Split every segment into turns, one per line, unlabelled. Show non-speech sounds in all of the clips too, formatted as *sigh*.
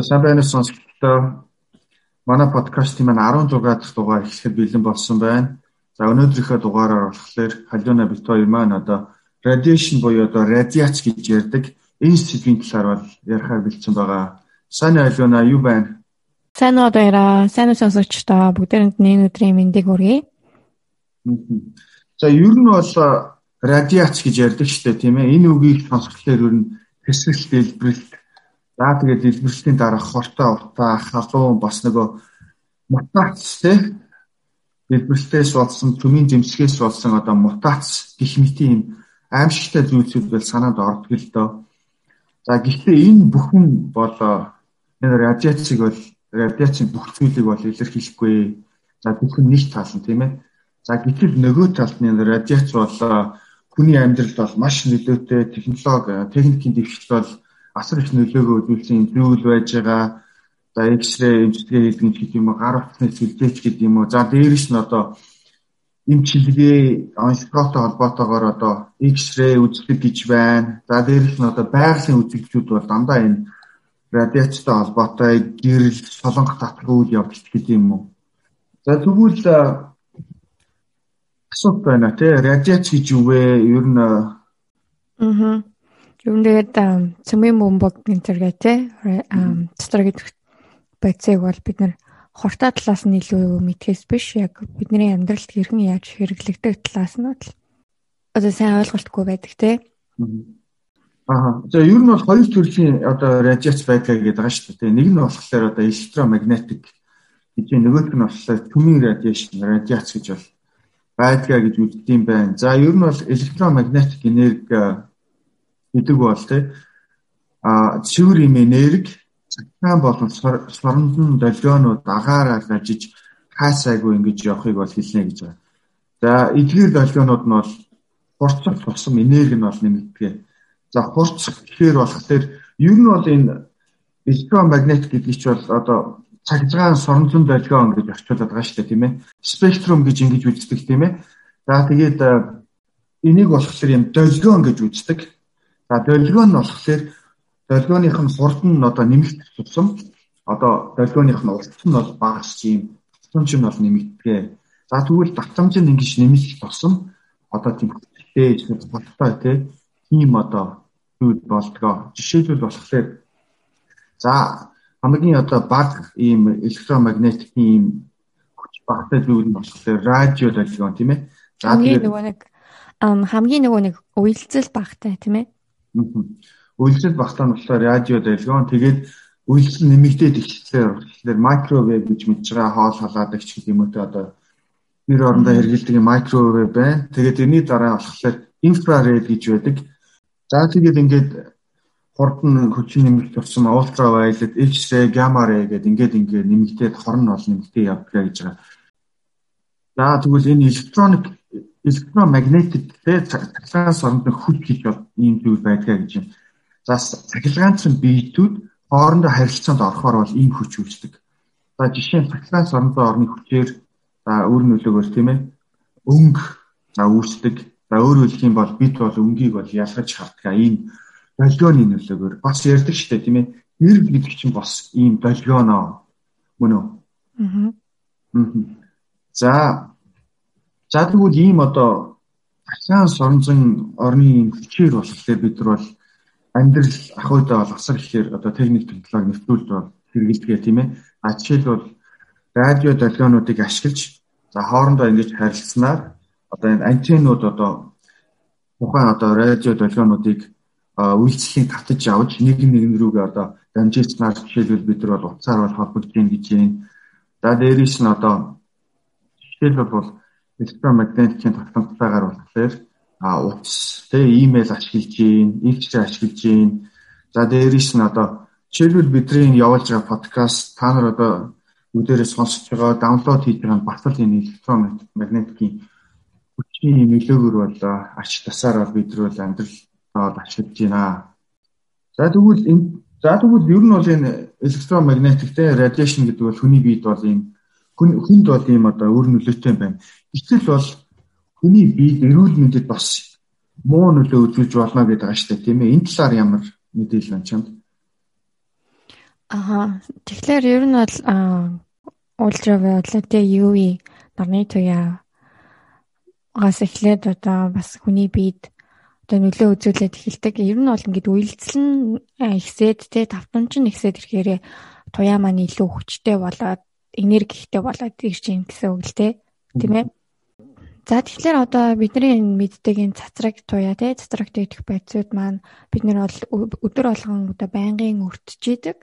За сайн байна уу сонсогчдоо. Манай подкастын маань 16 дахь дугаар эхлэхэд бэлэн болсон байна. За өнөөдрийнхөө дугаараар болохоор Халиуна бит хоёр маань одоо radiation буюу одоо радиац гэж ярьдаг энэ сэдвийн талаар бол ярихаар бэлдсэн байгаа. Сайн Халиуна юу байна?
Сайн уу дээраа, сайн уу сонсогчдоо бүгдээрэнд энэ өдрийн мэндийг хүргэе.
За ер нь бол радиац гэж ярьдаг шүү дээ тийм ээ. Энэ үгийг сонсохлоор ер нь хэсэгт дэлбэрэлт за тэгээд дэлбэрэлтийн дараа хортой утаа халуун бас нөгөө мутац тийм дэлбэрэлтээс болсон төмийн зэмсгээс болсон одоо мутац гэх мэт юм аимшигтай зүйлсүүд бол санаанд ордог л доо. За гэхдээ энэ бүхэн бол энэ радиацийг бол радиацийн бүх зүйлийг бол илэрхийлэхгүй. За бүхэн нэг тал нь тийм ээ. За гэтэл нөгөө талд нь радиац бол хүний амьдралд бол маш нөлөөтэй технологи, техникийн дэвшилт бол асар их нөлөөгөө үзүүлсэн зүйл байж байгаа. За X-ray эмчилгээ хийдэг ч гэдэг юм уу, гар утасны сүлжээч гэдэг юм уу. За дээрэс нь одоо эмчилгээ онцлогтой холбоотойгоор одоо X-ray үздэг гэж байна. За дээрэс нь одоо байгалийн үзэгчүүд бол дандаа энэ радиацтай холбоотой гэрэл, солонго татгах үйл явдал гэдэг юм уу. За тэгвэл асуулт байна тий радиац гэж юу вэ? Ер нь аа.
Ер нь тэгээд цөмийн бомбог гэнтергээ тий дотор гэдэг байцыг бол бид нар хортой талаас нь илүү мэдхээс биш яг бидний амьдралд хэрхэн яаж хэрэглэгдэх талаас нь л одоо сайн ойлголтгүй байдаг тий.
Аа. За ер нь бол хоёр төрлийн одоо радиац байдаг гэдэг байгаа шүү дээ. Нэг нь болохоор одоо электромагнетик гэж нөгөөх нь болохоор төмийн радиашн радиац гэж бол байдгаа гэж үздэм байна. За ер нь бол электромагнетик энерги гэдэг бол тий а цэвэр юм энерги цагаан болон соронзон долгионууд агаараар ажиж хаасаагүй ингэж явахыг бол хэлнэ гэж байна. За эдгээр долгионууд нь бол хурцах тусам энерги нь бол нэмэгдэв. За хурцах гэхээр болохоор ер нь бол энэ электромагнетик гэдэг чинь бол одоо цагдраан соронзон долгион гэж орчуулад байгаа шүү дээ тийм ээ. Спектрум гэж ингэж үздэг тийм ээ. За тэгээд э, энийг болохоор юм долгион гэж үздэг. За долгион нь болохоор долгионых нь хурд нь одоо нэмэгдэх тусам одоо долгионых нь урт нь бол багасч юм. Татамж нь бол нэмэгдэгэ. За тэгвэл татамж нь ингэж нэмэгдэх тусам одоо тийм хөлтэй бодтой тийм одоо зүйл болдгоо. Жишээлбэл болохоор за хамгийн одоо баг ийм электромагнетикийн ийм хүч багтай зүйл нь болохоор радио долгион тийм ээ.
За тэгээд нөгөө нэг хамгийн нөгөө нэг үйлцэл багтай тийм ээ.
Үйлцэл багтай нь болохоор радио долгион тэгээд үйлцэл нэмэгдээд ихлээр тэгэхээр микровейв гэж мэдж байгаа хоол халаадаг ч гэх юм те одоо нэр орондоо хэрэгэлдэг микровейв байна. Тэгээд энэний дараа болохоор инфраред гэж байдаг. За тэгээд ингээд хурдан хүчин нэмэгдэх болсон ультравайолет, X-ray, gamma ray гэдэг ингээд ингээд нэмэгдээд хорн бол нэмэгдээ явдгаа гэж байгаа. За тэгвэл энэ электроник электромагнетик тэ цахилгаан соронд хүч гэж ийм зүйл байдгаа гэж юм. За цахилгаанчин биетүүд хоорондоо харилцаанд орохоор бол ийм хүч үүсдэг. За жишээ нь цахилгаан сорондоо орны хүчээр за өөр нөлөөгөөр тийм ээ өнгө за үүсдэг. За өөрөөр хэлэх юм бол бит бол өнгийг бол ялгаж хардгаа ийм долгионы нөлөөгөөр бас ярьдаг шүү дээ тийм ээ. Нэрв гэдэг чинь бас ийм долгионоо мөн үү? Аа. За за тэгвэл ийм одоо ахаан соронзон орны хүчээр болохоор бид нар бол амьдрал ах уйдаа бол асар ихээр одоо техник технологи нэвтрүүлд бол хэрэгэлдэг тийм ээ. А жишээлбэл радио долгионуудыг ашиглаж за хоорондоо ингэж харилцсанаар одоо энэ антеннууд одоо тухайн одоо радио долгионуудыг үйлчлэлийн татаж авч нэг нэгэн рүүгээ одоо дамжуулснаар жишээлбэл бид нар бол утсаар бол холбогдож гин гэж юм. За дээрээс нь одоо жишээлбэл бол электромагнитикийн тогтмолтойгоор болохоор а утас тэг имэйл ашиглаж гин, илчээр ашиглаж гин. За дээрээс нь одоо жишээлбэл бидний явуулж байгаа подкаст та нар одоо бүгдээрээ сонсож байгаа, даунлоод хийж байгаа бас л энэ электромагнитикийн хүчний нөлөөгөөр бол ач тасаар бол бид бол амьдрал ашиглаж байна. За тэгвэл энэ за тэгвэл ер нь бол энэ электромагнетик те радиашн гэдэг бол хүний биед бол ийм хүнд бол ийм одоо өөр нөлөөтэй байна. Гэтэл бол хүний биед эрүүл мэндэд бас муу нөлөө үзүүлж болно гэдэг байгаа шүү дээ тийм ээ. Энэ талаар ямар мэдээлэл байна чамд?
Аа тэгэхээр ер нь бол ультравиолет UV нарны туяа гас эхлээд одоо бас хүний биед одоо нөлөө үзүүлээд эхэлдэг. Ер нь бол ингээд үйлцэл нь ихсээд те давтамж нь ихсээд ирэхээр туяа маань илүү хүчтэй болоод энерги ихтэй болоод ирж юм гэсэн үг л те. Тийм ээ. За тэгэхээр одоо бидний энэ мэддэг энэ цацраг туяа те цацраг дэх байцууд маань бид нар бол өдөр болгон одоо байнгын өртөж идэг.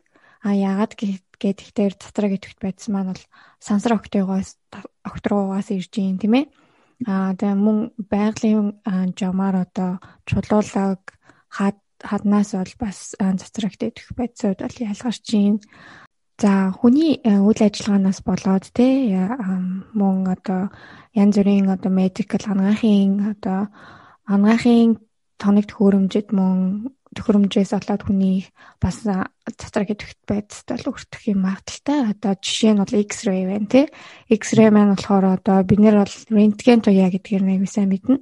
А яагаад Гэхдээ дотроо идэвхт байдсан маань бол сансар октогоос октрогоос ирж юм тийм ээ. Аа тэгээ мөн байгалийн жамаар одоо чулуулаг хад хаднаас бол бас цацрагт идэх байцууд бол ялгарч байна. За хүний үйл ажиллагаанаас болоод те мөн одоо янз бүрийн одоо медикал анагаахын одоо анагаахын тоног төхөөрөмжөд мөн төхөөрөмжөөс болоод хүний бас цацраг идэвхт байдалд бол өртөх юм магадaltaй. Одоо жишээ нь бол X-ray байна тий. X-ray маань болохоор одоо бид нэр бол рентген туяа гэдгээр нэг сайн мэднэ.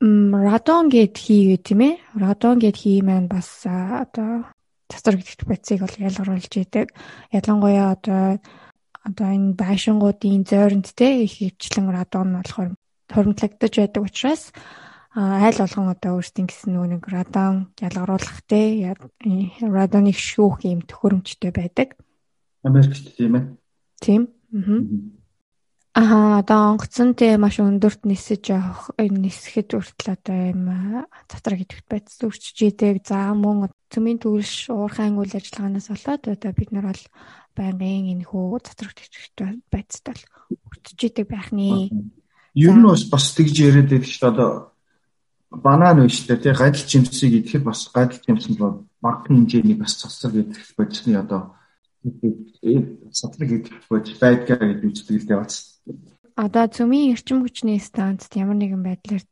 Радон гэд хийвэ тийм ээ. Радон гэд хий маань бас одоо цацраг идэвхт байцыг бол ялгаруулж идэг. Ялангуяа одоо одоо энэ байшингуудын зойронд те их хөвчлэн радон болохоор хуримтлагдаж байдаг учраас айл болгон одоо өөрсдийн гэсэн нөгөө нэг радон ялгаруулах те радоныг шүүх юм төхөөрөмжтэй байдаг.
Америкт тийм ээ.
Тийм. Аа одоо онгоцон те маш өндөрт нисэж явах нисэхэд хүртэл одоо юм затраг идэвхт байц зөрчиж идэг. За мөн цөмийн төвлөш уурхайн үйл ажиллагаанаас болоод одоо бид нар бол байнгын энэ хөө затраг идэвхт байцтай бол өртөж идэг байх нэ.
Ер нь бас бас тэгж яриад байдаг шүү дээ одоо банан нь шүү дээ тий гадал жимсийг идэхэд бас гадал жимсэн бол баг хэмжээний бас цацраг идэх бодисны одоо цацраг идэх бодис байдгаа гэж үздэг л дээ бас.
Одоо цөмийн эрчим хүчний станцд ямар нэгэн байдлаар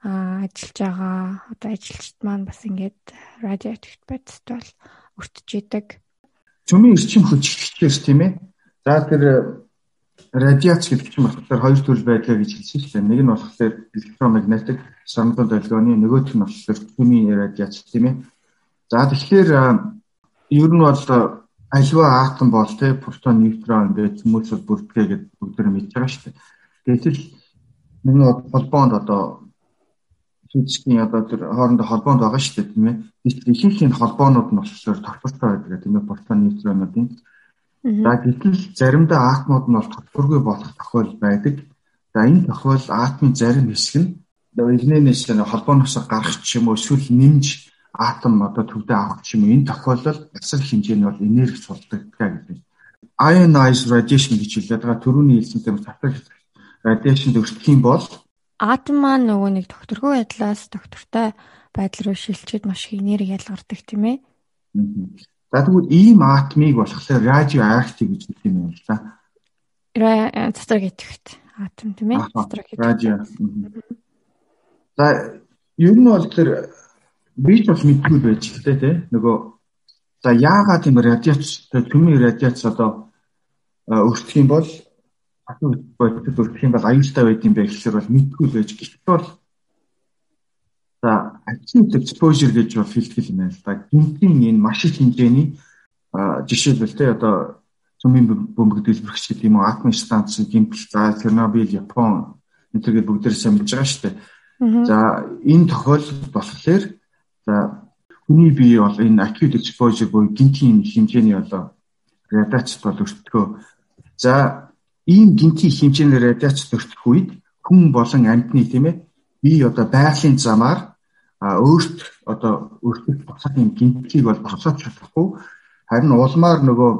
а ажиллаж байгаа одоо ажилчид маань бас ингээд радиоактив бодисд бол өртөж идэг.
Цөмийн эрчим хүч ихлээр тийм ээ. За тэр радиац гэдэг чинь болохоор хоёр төрөл байлаа гэж хэлсэн шүү дээ. Нэг нь болохоор электромагнетик шарнтал долгионы нөгөөх нь болохоор химийн радиац тийм ээ. За тэгэхээр ер нь бол альва атом бол те протон, нейтрон гэдэг хүмүүст бүрдгээ гэдэг бүгд мэдж байгаа шүү дээ. Гэтэл нэг холбоонд одоо физикийн одоо тэр хоорондоо холбоонд байгаа шүү дээ тийм ээ. Ихэнх нь холбоонууд нь болохоор тохиролцоо байдаг тийм ээ протон, нейтронуудын За гэтэл заримдаа атомууд нь бол тодорхойгүй болох тохиол байдаг. За энэ тохиол атомын зарим хэсэг нь игнэнээс холбооноос гарах ч юм уу эсвэл нэмж атом одоо төвдөө авах юм энэ тохиолдолд асар хэмжээний бол энерги сулдаг гэдэг. Ionized radiation гэж хэлээд байгаа төрөүний хэлсэнтэй татвар radiation өртөх юм бол
атом маань нөгөө нэг докторгүй байдлаас доктортой байдал руу шилжиж маш их энерги ялгардаг тийм ээ.
За тэгвэл ийм атомыг болохоор актив гэж хэлдэг юм байна л да.
Цэцрэг идэвхт атом тийм ээ.
Цэцрэг радио. За ер нь бол тэр бич бас мэдгүй байж тээ тий. Нөгөө за яагаад тийм радиац төмийн радиац одоо өртөх юм бол атом бодит өртөх юм бол аюултай байд юм бэ гэхээр бол мэдгүй байж гэхдээ бол За acute exposure гэж бол хэлдэг юм байна л да. Гинтийн энэ маш их хэмжээний жишээлбэл те одоо цөмийн бөмбөг дэлбэрэгч гэдэг юм уу атомын станц гинтэл за Чернобыль, Япон энэ бүгдээр сайн мэдж байгаа шүү дээ. За энэ тохиолдолд болохоор за хүний бие бол энэ acute exposure буюу гинтийн хэмжээний одоо радиацид бол өртгөө. За ийм гинтийн хэмжээний радиацид өртөх үед хүн болон амьтны тийм ээ би одоо байгалийн замаар өөрт одоо өөртөө босоод юм гинтлийг бол босоод чадахгүй харин улмаар нөгөө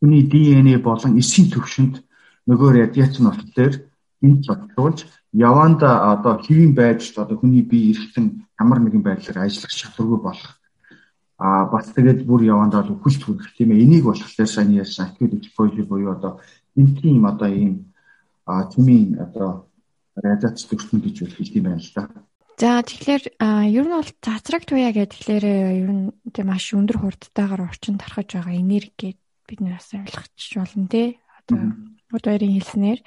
хүний ДНЭ болон эсийн төвшөнд нөгөө радиац нь болохоор гинт бодлуулж яванда одоо хэвийн байдалд одоо хүний бие эргэтэн ямар нэгэн байдлаар ажиллах чадваргүй болох а бас тэгээд бүр явандаа л хүлт хүрэх тийм ээ энийг болохоор сайн ярьсан acute exposure буюу одоо гинтийн юм одоо ийм цөмийн одоо радиац төвшин гэж хэлдэг юм байна л да.
За тэгэхээр ер нь бол цацраг туяа гэхлээр ер нь тийм маш өндөр хурдтайгаар орчин тархаж байгаа энерги бид нараас ойлгочих болно тий. Одоо удаарийн хэлснээр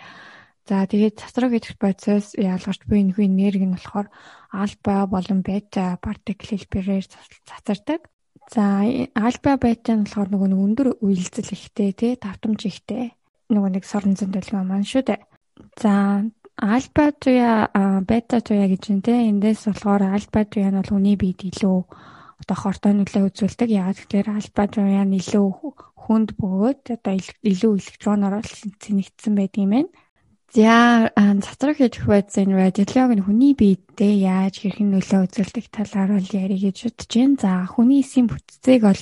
за тэгээд цацраг гэдэг процесс ялгарч буй энэ энерги нь болохоор альфа болон бета партикл хэлбэрээр цацардаг. За альба бета нь болохоор нөгөө нэг өндөр үйлдэл ихтэй тий давтамж ихтэй нөгөө нэг сорон зэн төлгөө маань шүү дээ. За альба туя бета туя гэж юм тий эндээс болохоор альба туя нь бол хүний биед илүү одоо хортой нөлөө үзүүлдэг. Яагаад гэвэл альба туя нь илүү хүнд бөгөөд одоо илүү электроноор цэнэгдсэн байдаг юм байна. За цацраг хийж хуваацсан радиолог нь хүний биедээ яаж хэрхэн нөлөө үзүүлдэг талаар бол ярих гэж бодож байна. За хүний эсийн бүтцийг бол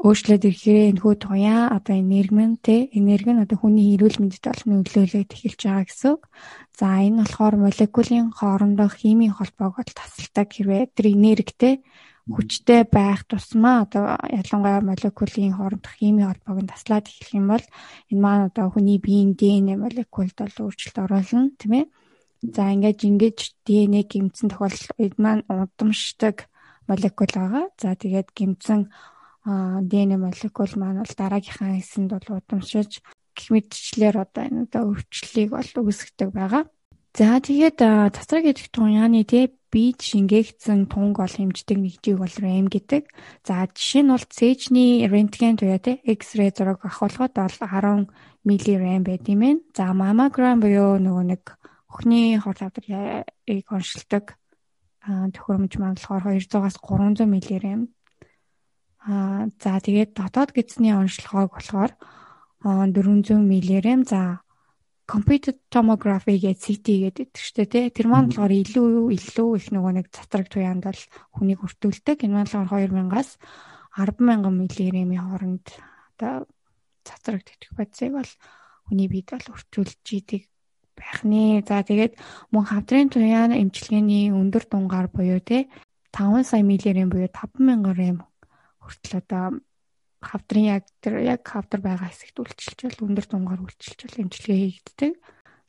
өөрчлөөд ирэхээр энэ хүү туяа одоо энерги те энерги нь одоо хүний эрүүл мэндэд бол нөлөөлөд эхэлж байгаа гэсэн үг. За энэ болохоор молекулын хоорондох химийн холбоог бол тасалдаг хэрвээ тэр энергитэй хүчтэй байх тусмаа одоо ялангуяа молекулын хоорондох химийн холбоог нь таслаад эхлэх юм бол энэ маань одоо хүний биеийн ДНХ молекулд бол өөрчлөлт оруулна тийм ээ. За ингээд ингэж ДНХ гэмтсэн тохиолдолд энэ маань удамшдаг молекул байгаа. За тэгээд гэмтсэн ДНХ молекул маань бол дараагийнхаа хэсэнд бол удамшиж гэх мэтчлэр одоо энэ одоо өвчлөлийг бол үүсгдэг байгаа. За тэгээд тасраг идэх туяаны тий бие шингээгдсэн тунг бол хэмждэг нэгжийг бол RAM гэдэг. За жишээ нь бол цэжний рентген туяа тий X-ray зураг авахулгад бол 10 мм RAM байд юм байна. За маммограм буюу нөгөө нэг өхний хор тавдрыг оншилдог төхөөрөмж маань болохоор 200-аас 300 мм RAM. Аа за тэгээд дотоод гидсний онцлогоог болохоор 400 мм. За computed tomography гэж CT гэдэг шүү дээ тий. Тэр маань болохоор илүү илүү их нөгөө нэг цатраг туяанд бол хүнийг өртүүлдэг. Энэ маань болохоор 2000-аас 100000 мм-ийн хооронд одоо цатраг тэтгэх бодисыг бол хүний биед бол өртүүлж идэг байх нэ. За тэгээд мөн хавдрын туяа эмчилгээний өндөр дунгаар буюу тий 5 сая мм буюу 5000 м хүртэл одоо хавдрын яг тэр яг хавдар байгаа хэсэгт үйлчилж бол өндөр тунгаар үйлчилж бол эмчилгээ хийгддэг.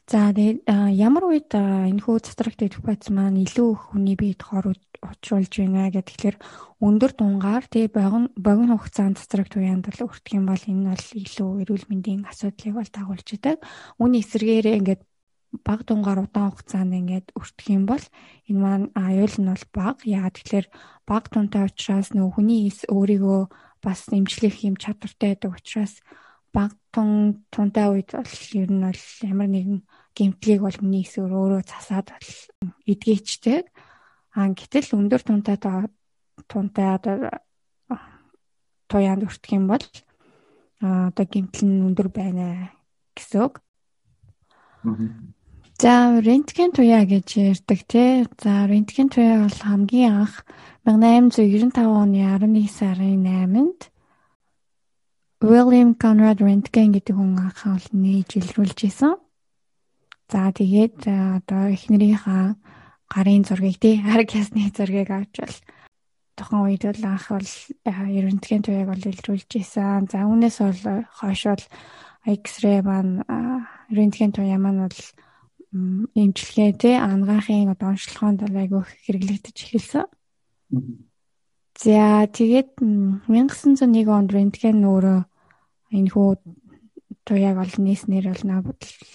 За тэгээд ямар үед энэ хүү цэцрэгт идэх байц маань илүү хүний биед хор учруулж байна гэхэлэр өндөр тунгаар тий богино богино хугацаанд цэцрэгт уяанд бол өртөх юм бол энэ бол илүү эрүүл мэндийн асуудлыг бол дагуулж идэг. Үүний эсрэгээрээ ингээд баг тунгаар удаан хугацаанд ингээд өртөх юм бол энэ маань аюул нь бол баг. Яагаад тэгэхээр баг тунтай учраас нөх хүний өөрийгөө бас эмчлэх юм чадвартай байдаг учраас баг тун тунтай үед бол ер нь бол ямар нэгэн гэмтлийг бол миний эсвэр өөрөө засаад бол эдгээчдэг. Аа гэтэл өндөр тунтай тунтай одоо туяанд өртөх юм бол аа одоо гэмтэл нь өндөр байна гэсэн үг. За рентген туяа гэж ярьдаг тий. За рентген туяа бол хамгийн анх 1895 оны 11 сарын 8-нд William Conrad Röntgen гэдэг хүн анхаа бол нээж илрүүлж исэн. За тэгээд одоо эхнэрийнхаа гарын зургийг тий *laughs* хараг ясны зургийг авч бол тохон үед бол анх бол рентген туяаг бол илрүүлж исэн. За үүнээс бол хойш бол X-ray маань рентген туяа маань бол эмчилгээ тий ангаахын одоо онцлогоонд айгүй хэрэглэгдэж эхэлсэн. За тэгээд 1901 онд рентген өөрөө энэ хүү туяаг ол нийснэр бол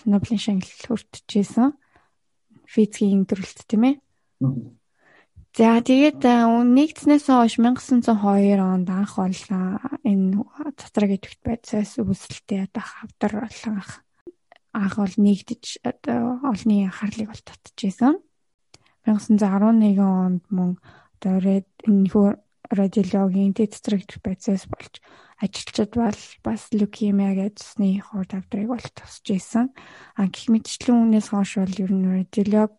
Нобелийн шагнал хүртчихсэн. Физикийн төрөлт тийм ээ. За тэгээд нэгдснээс хойш 1902 онд анх бол энэ цацраг идэвхт байцаас үүсэлтээ одоо хавдар болон анх бол нэгдэж одоо олны анхаарлыг бол татчихсан. 1911 онд мөн одоо энэхүү радиологийн тестрэгт процесс болж ажилчид бол бас лукемия гэдсний хурд авдрыг бол тусч исэн. А гих мэтчлэн үнээс хойш бол ер нь радиолог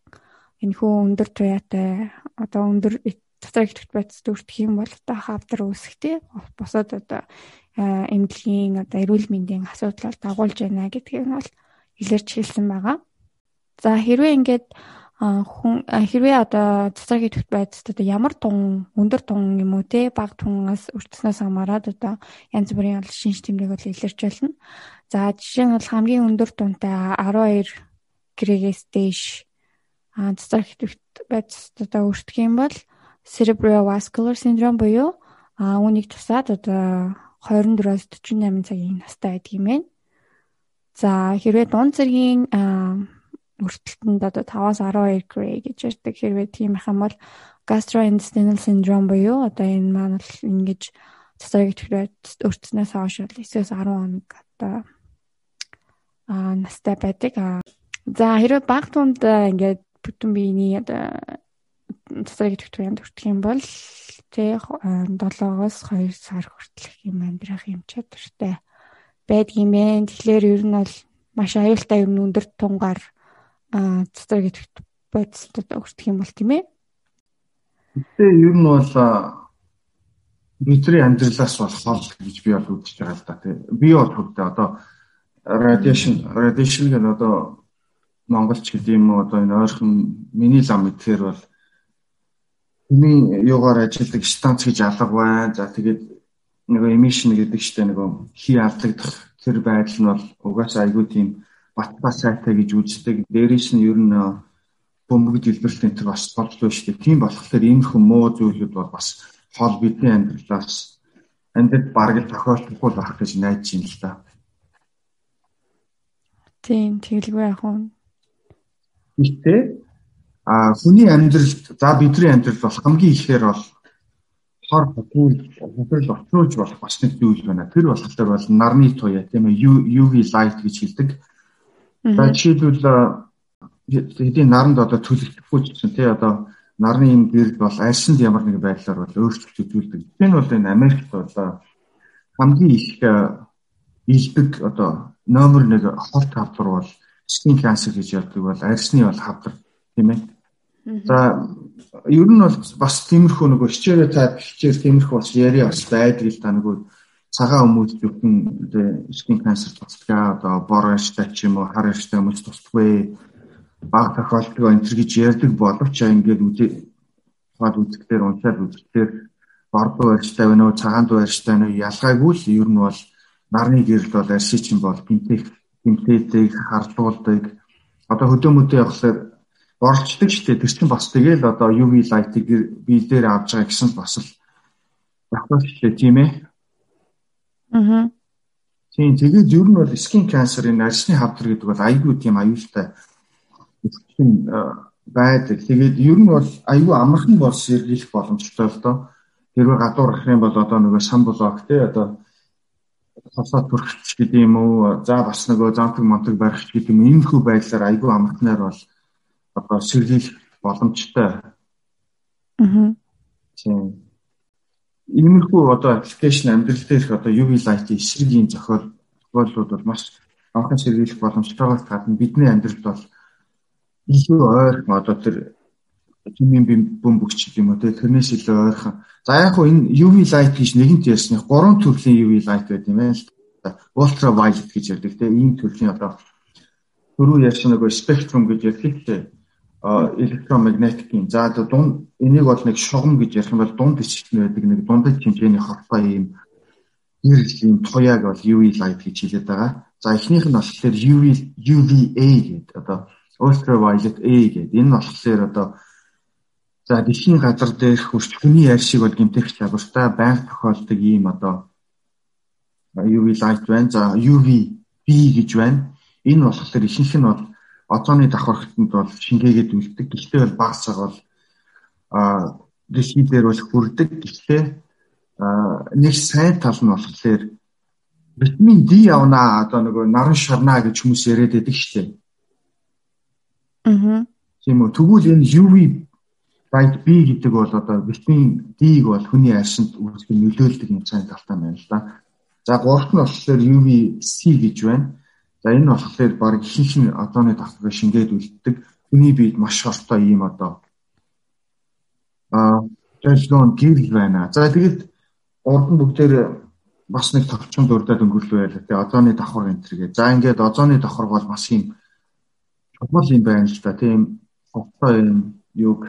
энэхүү өндөр туяатай одоо өндөр тестрэгт процесс төртөх юм бол одоо хавдар үүсэхтэй босоод одоо эмнэлгийн одоо эрүүл мэндийн асуудал дагуулж байна гэдгийг нь бол илэрч хэлсэн байгаа. За хэрвээ ингээд хүн хэрвээ одоо цэцэгийн төвт байцад одоо ямар тун өндөр тун юм уу те баг тунаас өртснөөс хамаарат одоо янз бүрийн ол шинж тэмдэг бол илэрч болно. За жишээ нь бол хамгийн өндөр тунтай 12 грэгээс дээш цэцэгийн төвт байцад одоо өртөх юм бол cerebrovascular syndrome буюу а үүнийг тусаад одоо 24-оос 48 цагийн настай байдаг юм байна. За хэрвээ дунд зэргийн өртөлтөнд одоо 5-аас 12 грей гэж ярьдаг хэрвээ тийм их юм бол gastrointestinal syndrome буюу одоо энэ маань л ингэж цэцэг итгэрээд өртснээс хойш бол 9-10 хоног одоо аа настай байдаг. За хэрвээ баг тунд ингээд бүтэн биений одоо цэцэг итгэвчрэнд өртөх юм бол тэ 7-оос 2 сар хүртэлх юм амьдрах юм чадвартай байдгийм бэ. Тэгэхээр ер нь бол маш аюултай юм өндөр тунгаар цэцэг итгэвч бодисод өртөх юм бол тийм ээ.
Гэтэ ер нь бол бидний амьдралаас бол хол гэж би бол үзэж байгаа л да тий. Би бол хөвдөө одоо радиашн радиашн гэн одоо монголч гэдэг юм уу одоо энэ ойрхон миний лам гэхээр бол миний юугаар ажилладаг станц гэж алга байна. За тэгээд нөгөө эмишн гэдэг чинь нөгөө хий алдагдах тэр байдал нь бол угаасаа айгүй тийм батбаа сайтай гэж үздэг. Дээрээс нь ер нь бөмбөг дэлбэрэлт энэ бас боллоо шүү дээ. Тийм болохоор хүм муу зүйлүүд бол бас хол бидний амьдралаас амьдрал бараг тохиолдохгүй байх гэж найдаж байна л да.
Тийм тэгэлгүй яг нь.
Гэтэ а хүний амьдралд за бидний амьдрал бол хамгийн ихээр бол хор хотгүй хөдөл очруулж болох бас нэг зүйл байна. Тэр болохоор бол нарны туяа тийм ээ UV light гэж хэлдэг. За жишээлбэл хэдийн наранд одоо төлөвлөхгүй ч гэсэн тий одоо нарны юм гэрэл бол арьсанд ямар нэг байдлаар бол өөрчлөлт үзүүлдэг. Энэ бол энэ Америкт бол хамгийн их илдэг одоо номер 1 хол хавдар бол skin cancer гэж яддаг бол арьсны бол хавдар тийм ээ. За ер нь бол бас тиймэрхүү нөгөө стереотип хичээл тиймэрхүү бас яриа бас байдаг л да нөгөө цагаан хүмүүс зөвхөн skin cancer тусдаг одоо бор арьстай ч юм уу хар арьстай хүмүүс тусдаггүй баг тохиолдол энэ гэж ярьдаг боловч ингээд үзээ хаад үзэхлээр уншаад үзэхлээр бордоо барьжтай байна уу цагаан дуу барьжтай байна уу ялгаагүй л ер нь бол нарны гэрэл бол арши чинь бол гинтэх гинтээдэг харлуулдаг одоо хөдөөмөдөө явахлаар борлцдаг шүү дээ тэр чинь бас тэгэл одоо UV light-ыг бие дээр авч байгаа гэсэн бас л багтаа шүү дээ тийм ээ
Аа.
Тийм тэгээд ер нь бол skin cancer-ын арьсны хавдар гэдэг бол айгүй тийм аюултай тийм байдаг. Тэгээд ер нь бол аюу амархан бол сэргийлэх боломжтой л доо. Хэрвээ гадуур гэх юм бол одоо нөгөө сан блок те одоо хасаа төрөгч гэдэг юм уу. За бас нөгөө замтаг монтог барих гэдэг юм. Иймэрхүү байдлаар аюу амархнаар бол одоо сэргийлэх боломжтой.
Аа.
Тийм. Иймэрхүү одоо аппликейшн амьдрал дээрх одоо UV light-ийн эсрэгийн зохиол тохиолдлууд бол маш анхан сэргийлэх боломжтойгоос гадна бидний амьдралд бол илүү ойрхон одоо тэр хэмээн бөмбөгч юм уу тэрнээс илүү ойрхон. За яг хуу энэ UV light гэж нэгэнт ярьсны гурван төрлийн UV light байт юм байна л да. Ultra violet гэж ярьдаг те ийм төрлийн одоо түрүү ярьсан нөгөө spectrum гэж ярьдаг те электромагнетикийн за дунд энийг бол нэг шугам гэж ярих юм бол дунд ичгэн байдаг нэг дундад хэмжээний хортой ийм гэрэл ийм туяаг бол UV light гэж хэлээд байгаа. За эхнийх нь болохоор UV UVA гэдэг одоо ultraviolet A гэдэг. Энэ нь болохоор одоо за дэлхийн газар дээрх хурц хүний яар шиг бол гэмтэх чадвартай байнга тохиолдог ийм одоо UV light байна. За UV B гэж байна. Энэ болохоор ихэнх нь бол озоны давхархтанд бол шингээгээд үлддэг. Гэхдээ бол багасаг бол а дэлхий дээр бол хүрдэг. Гэхдээ нэг сайн тал нь болохоор витамин D явна одоо нөгөө наран шарнаа гэж хүмүүс яриад байдаг шүү дээ.
Аа.
Тийм үү. Тэгвэл энэ UV light B гэдэг бол одоо витамин D-г бол хүний арьсанд үүсгэж нөлөөлдөг юм цайн талтай байна л да. За гуравт нь болохоор UV C гэж байна. За энэ болохоор баг ихэнх нь одооны давхрыг шингээд үлддэг. Хүний биед маш хортой юм одоо аа дэлгүүн гэрэл байна. За тэгэд урд нь бүгдээр бас нэг товчхон дурдаад өнгөрлөө байлаа. Тэгээ озоны давхар энэ төргээ. За ингээд озоны давхар бол маш юм чухал юм байна л да. Тийм ховтой юм юг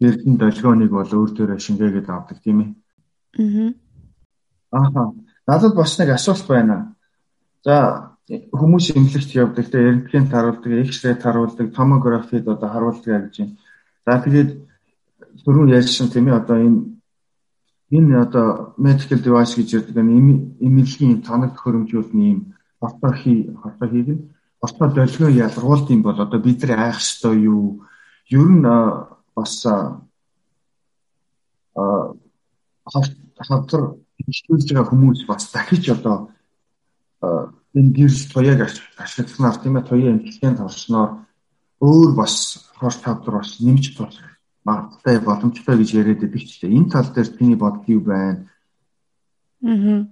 эрдэн долгионыг бол өөр төрөө шингээгээд авдаг тийм
ээ.
Аа. Ааха. Надад бас нэг асуулт байна. За хүмүүс эмнэлэгт явдаг те рентген харуулдаг, X-ray харуулдаг, томографид одоо харуулдаг гэж юм. За тэгээд түрүүн ярьсан тийм ээ одоо энэ энэ одоо medical device гэж ярьдаг энэ эмнэлгийн тоног хөрөмжүүлний юм хортой хий хортой хийх нь Босоо долгио ялгуулт юм бол одоо бид нар айх ёстой юу? Ер нь бас а хавдар бичлүүлж байгаа хүмүүс бас дахиж одоо энэ вирус туяаг ашигласнаар тийм ээ туяа эмчилгээнд орсноор өөр бас хор тавдар бас нэмж болох магадтай боломжтой гэж яриад байдаг ч тийм энэ тал дээр чиний бодол юу байна?
Аа.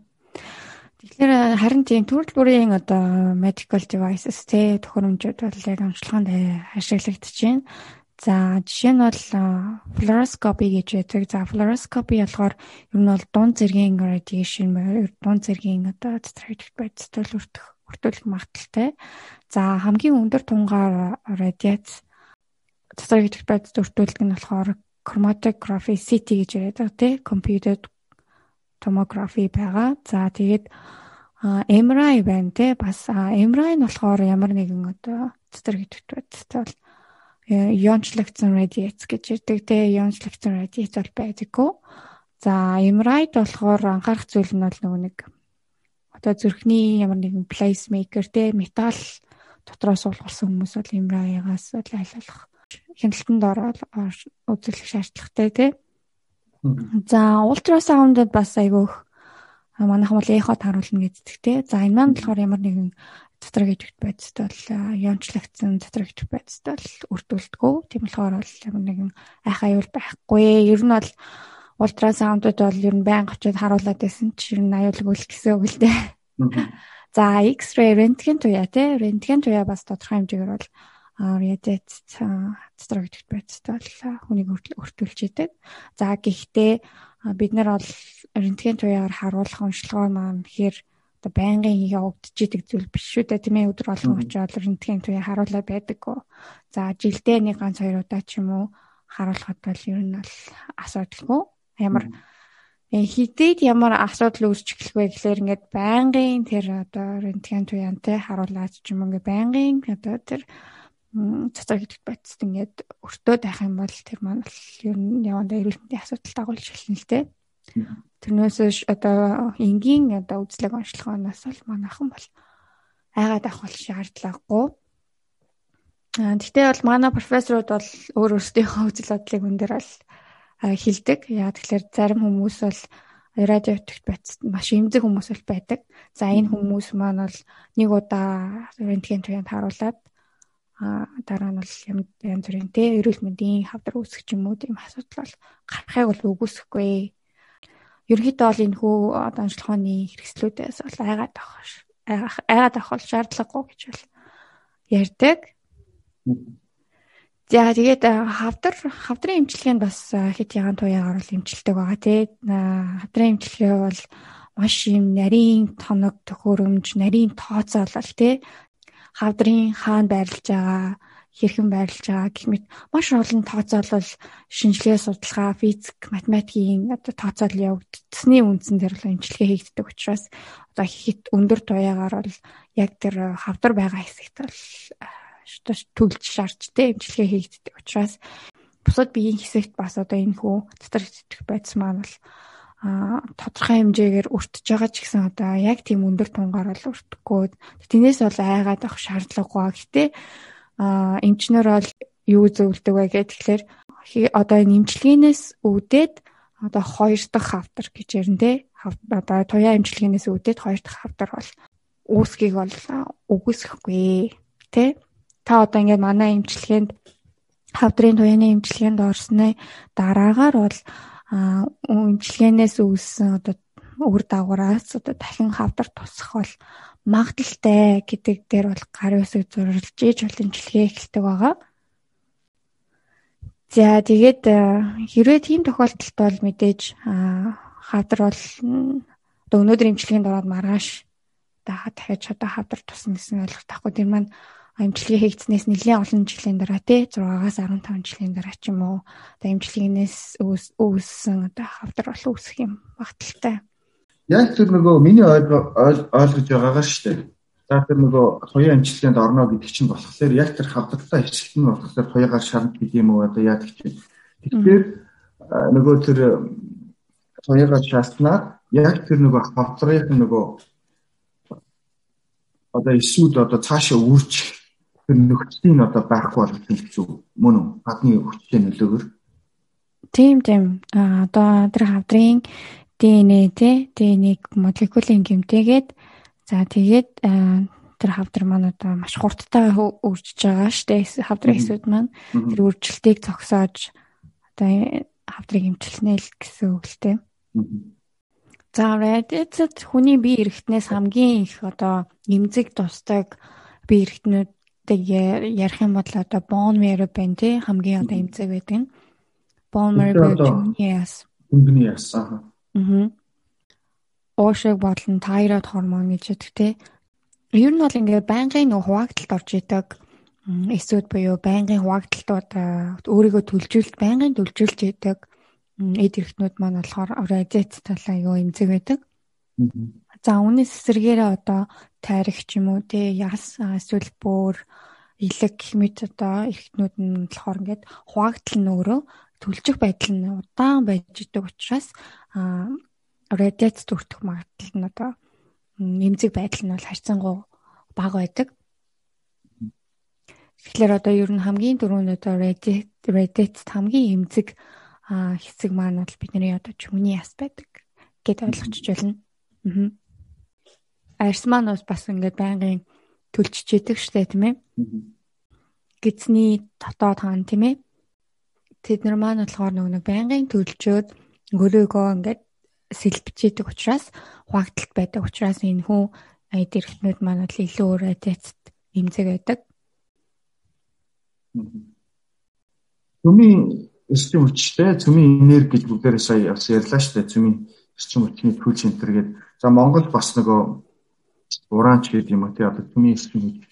Тэгэхээр харин тийм төрөл бүрийн одоо medical devices те төхөөрөмжүүд бол яг онцлогоонд ашиглагдаж байна. За жишээ нь бол fluoroscopy гэж байдаг. За fluoroscopy болохоор ер нь бол дунд зэргийн radiation дунд зэргийн одоо strategic байцтай өртөх өртөлөх магадaltaй. За хамгийн өндөр тунгаар радиац strategic байцтай өртөлөх нь болохоор chromatography CT гэж яриад байгаа тийм computed tomography байгаа. За тэгээд MRI байна те бас MRI нь болохоор ямар нэгэн одоо strategic байцтай бол иончлогдсон радиац гэж ярьдаг те иончлогдсон радиац бол байдаггүй. За MRI-д болохоор анхаарах зүйл нь бол нөгөө нэг одоо зүрхний ямар нэгэн placemaker те металл дотроо суулгуулсан хүмүүс бол MRI-гаас бол айлуулах хяналтанд ороод үзүүлэх шаардлагатай те. За ультрасаундд бас айгүйх манайхан бол эхо тааруулна гэдэг те. За энэ маань болохоор ямар нэгэн стратегик байцтай бол янчлагдсан стратегик байцтай бол үрдүүлдэггүй. Тийм болохоор бол ямар нэгэн айх аюул байхгүй. Ер нь бол ультрасаундууд бол ер нь байнга очиод харуулад байсан чи ер нь аюулгүй л гэсэн үг л дээ. За X-ray рентген туяа те. Рентген туяа бас тодорхой хэмжээгээр бол радиац стратегик байцтай бол хүнийг өртүүлж идэг. За гэхдээ бид нар бол рентген туяагаар харуулах онцлогоо маань хэр одоо байнгын явагдаж идэг зүйл биш шүү дээ тийм ээ өдөр болгон очиод рентген туяа харуулаад байдаггүй. За жилдээ нэг ганц хоёр удаа ч юм уу харуулхад бол ер нь бол асуудалгүй. Ямар хитэд ямар асуудал үүсч эхлэх вэ гэхээр ингээд байнгын тэр одоо рентген туяантай харуулаад ч юм ингээд байнгын одоо тэр цацаг гэдэг байцад ингээд өртөө байх юм бол тэр маань ер нь явандаа эрүүл мэндийн асуудал дагуулж эхэлнэ л дээ. Тэрнээс одоо энгийн одоо үзлэг онцлогооноос бол манайхан бол айгаад авах бол шаардлагагүй. Аа гэхдээ бол манай профессорууд бол өөр өөрсдийнхөө үзэл бодлыг хүн дээр бол хилдэг. Яа тэгэхээр зарим хүмүүс бол радиотогт байцад маш эмзэг хүмүүс бол байдаг. За энэ хүмүүс маань бол нэг удаа рентген туянд харуулад а дараа нь бол янз бүрийн тэ эрүүл мэндийн хавдар үүсгэх юм уу тийм асуудал бол гарахыг бол үгүйсэхгүй ерөнхийдөө бол энэ хүү одоо онцлогооны хэрэгслүүдээс бол айгаад авах айгаад авах бол шаардлагагүй гэж бол ярьдаг. За тэгээд хавдар хавдрын эмчилгээнд бас хэд ягаан туяагаар бол эмчилдэг байгаа тий. Хавдрын эмчилгээ бол маш юм нарийн тоног төхөөрөмж, нарийн тооцоолол тий. Хавдрын хаана байрлаж байгаа хэрхэн байрлаж байгаа гэх мэт маш олон тооцоолол шинжилгээ судалгаа физик математикийн одоо тооцоол явагдсны үндсэн дээр л имчилгээ хийгддэг учраас одоо хит өндөр туяагаар бол яг тэр хавдар байгаа хэсэгт бол төлж шаардчтэй имчилгээ хийгддэг учраас бусад биеийн хэсэгт бас одоо энэ хүү дотор итгэх байц маань бол а тодорхой хэмжээгээр өртөж байгаа ч гэсэн одоо яг тийм өндөр тунгаар бол өртөхгүй. Тэрнээс бол айгаад авах шаардлагагүй. Гэтэ а эмчнэр бол юу зөвлөдөг вэ гэхээр одоо энэ эмчилгээнээс үүдээд одоо хоёр дахь хавдар гэж ярина те. Одоо туяа эмчилгээнээс үүдээд хоёр дахь хавдар бол үүсгийг бол үгүйсэхгүй те. Та одоо ингээд манай эмчилгээнд хавдрын туяаны эмчилгээнд орсны дараагаар бол эмчилгээнээс үүссэн одоо үр дагавраас одоо дахин хавдар тусах бол магадaltaй гэдэг дээр бол гар үсэг зурилж иж боломжлогээ эхэлдэг байгаа. За тэгээд э, хэрвээ тийм тохиолдолд бол мэдээж хавдар бол одоо өнөөдөр имчилгээнд ороод маргааш дахиад одоо хавдар тусна гэсэн ойлголт авахгүй тэр маань имчилгээ хийгдснээс нэлээд олон жилийн дараа тий 6-аас 15 жилийн дараа ч юм уу одоо имчилгээнээс үүссэн одоо хавдар бол үүсэх юм багталтай
яг тэр нөгөө миний ойлгож байгаагаар шүү дээ. За тэр нөгөө туяа амжилтанд орно гэдэг чинь болохоор яг тэр хавдалтай хэсэгт нь болохоор туяагаар шарнт гэдэг юм уу одоо яадаг чинь. Тэгэхээр нөгөө тэр туяагаар шааснаар яг тэр нөгөө хавдрын нөгөө одоо эсвэл одоо цаашаа үржих тэр нөхцөлийн одоо байхгүй болох юм зү мөн үү? Гадны хүчтэй нөлөөгөр.
Тийм тийм. Одоо тэр хавдрын ДНЭ тий ДНЭ-г молекулын гэмтээгээд за тэгээд тэр хавдар маань одоо маш хурдтай үржиж байгаа штэ хавдрын эсүүд маань тэр үржилтийг зогсоож одоо хавдрыг эмчилнэ л гэсэн үг л дээ. За Reddit хүний бие эрхтнээс хамгийн их одоо эмзэг тусдаг бие эрхтнүүдийг ярих юм бол одоо bone marrow байна тий хамгийн одоо эмзэг байдаг нь bone marrow yes.
Хөнгөний яс аа.
Аа. Оошиг бодлон тайрод гормон гэж яддаг тий. Ер нь бол ингээд байнгын нөх хуваагдалд орж идэг эсүүд буюу байнгын хуваагдалтууд өөрийгөө төлжүүлэлт байнгын төлжүүлж идэг эд эрхтнүүд маань болохоор радиац талаа юу эмзэг байдаг. За үүнээс эсэргээрээ одоо тайрах ч юм уу те яс эсвэл бөөр илэг гэх мэт одоо эрхтнүүд нь болохоор ингээд хуваагдал нь өөрөө төлжих байдал нь удаан байж идэг учраас радиац төртөх магадлал нь одоо эмзэг байдал нь бол харьцангуй бага байдаг. Тэгэхээр одоо ер нь хамгийн дөрөв одоо радиац хамгийн эмзэг хэсэг маань бол бидний одоо чүмний яс байдаг гэд ойлгочих болно. Аа. Арс маань бас ингээд байнгын төлчж идэг штэ тийм ээ. Гизний дотоод хаан тийм ээ. Тэд нар маань болохоор нөгөө байнгын төлжөөд өөрийгөө ингээд сэлбэж идэг учраас хуагталт байдаг учраас энэ хүн эд эрхтнүүд маань бол илүү өөр атест имзэг байдаг.
Түмийн эрчим хүчтэй цөмийн энерги гэж бүгдээрээ сая бас ярьлаа шүү дээ. Цөмийн эрчим хүчний түл центр гэдэг. За Монгол бас нөгөө ураанч гэдэг юм уу тий одоо цөмийн эрчим хүч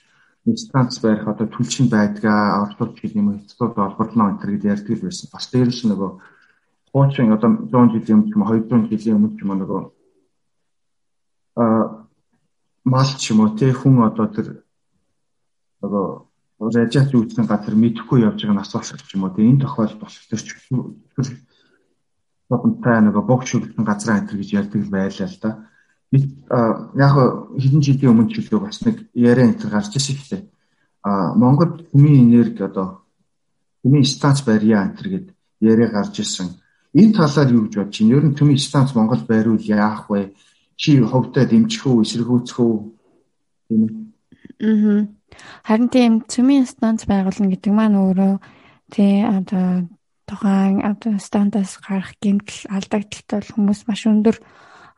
инстанц барих одоо түлшин байдгаа орчуулж гэдэг юм хэцүү олборлоо энэ гэж ярьдаг байсан. Бас дээрш нөгөө хуучин одоо 100 жилийн өмнө ч юм уу 200 жилийн өмнө ч юм нөгөө а мал ч юм уу тий хүн одоо тэр нөгөө радиац үүдсэн газар мэдэхгүй явж байгаа нас болчих юм уу. Энэ тохиолдолд болох тэр ч бодонтай нэг богч шүлгэн газар антер гэж ярьдаг байлаа л да. Бид яг хэдэн жилийн өмнө ч үлээ бас нэг яриа антер гарч ирсэн ихтэй. А Монгол хүмийн энерги одоо хүмийн станц барья антер гэд яриа гарч ирсэн. Энэ талаар юу гэж бодож байна? Ер нь төмийн станц Монгол байруул яах вэ? Чи ховдоо дэмжих үү, эсэргүүцэх үү? Тийм
ээ. Аа Харин тийм цөмийн станц байгуулна гэдэг маань өөрөө тий одоо тухайн одоо стандаас гарах гэмтэл алдагдaltaй бол хүмүүс маш өндөр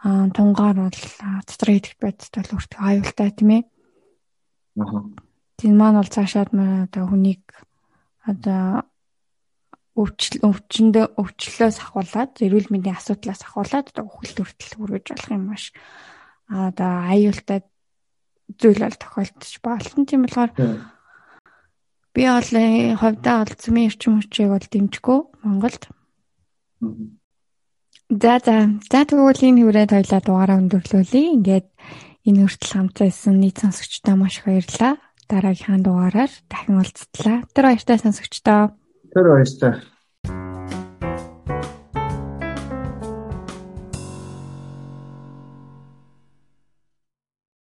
тунгаар бол дотроо идэх байдалд бол өртөө аюултай тийм ээ. Тийм маань бол цаашаад одоо хүнийг одоо өвчл өвчөндөө өвчлөөс ахуулаад эрүүл мэндийн асуудлаас ахуулаад одоо үхэл төртөл хүргэж болох юм маш одоо аюултай зүйл бол тохиолдож болно. Тийм болохоор би бол ховдоо бол цэми эрчим хүчийг бол дэмжихгүй Монголд. За за. За тэгвэл энэ хүрээд хоёлаа дугаараа өндөрлүүлье. Ингээд энэ хүртэл хамтаа исэн нийт сонсогчдоо маш их баярлалаа. Дараагийнхаа дугаараар дахин уулзтлаа. Тэр баяртай сонсогчдоо.
Тэр баяртай.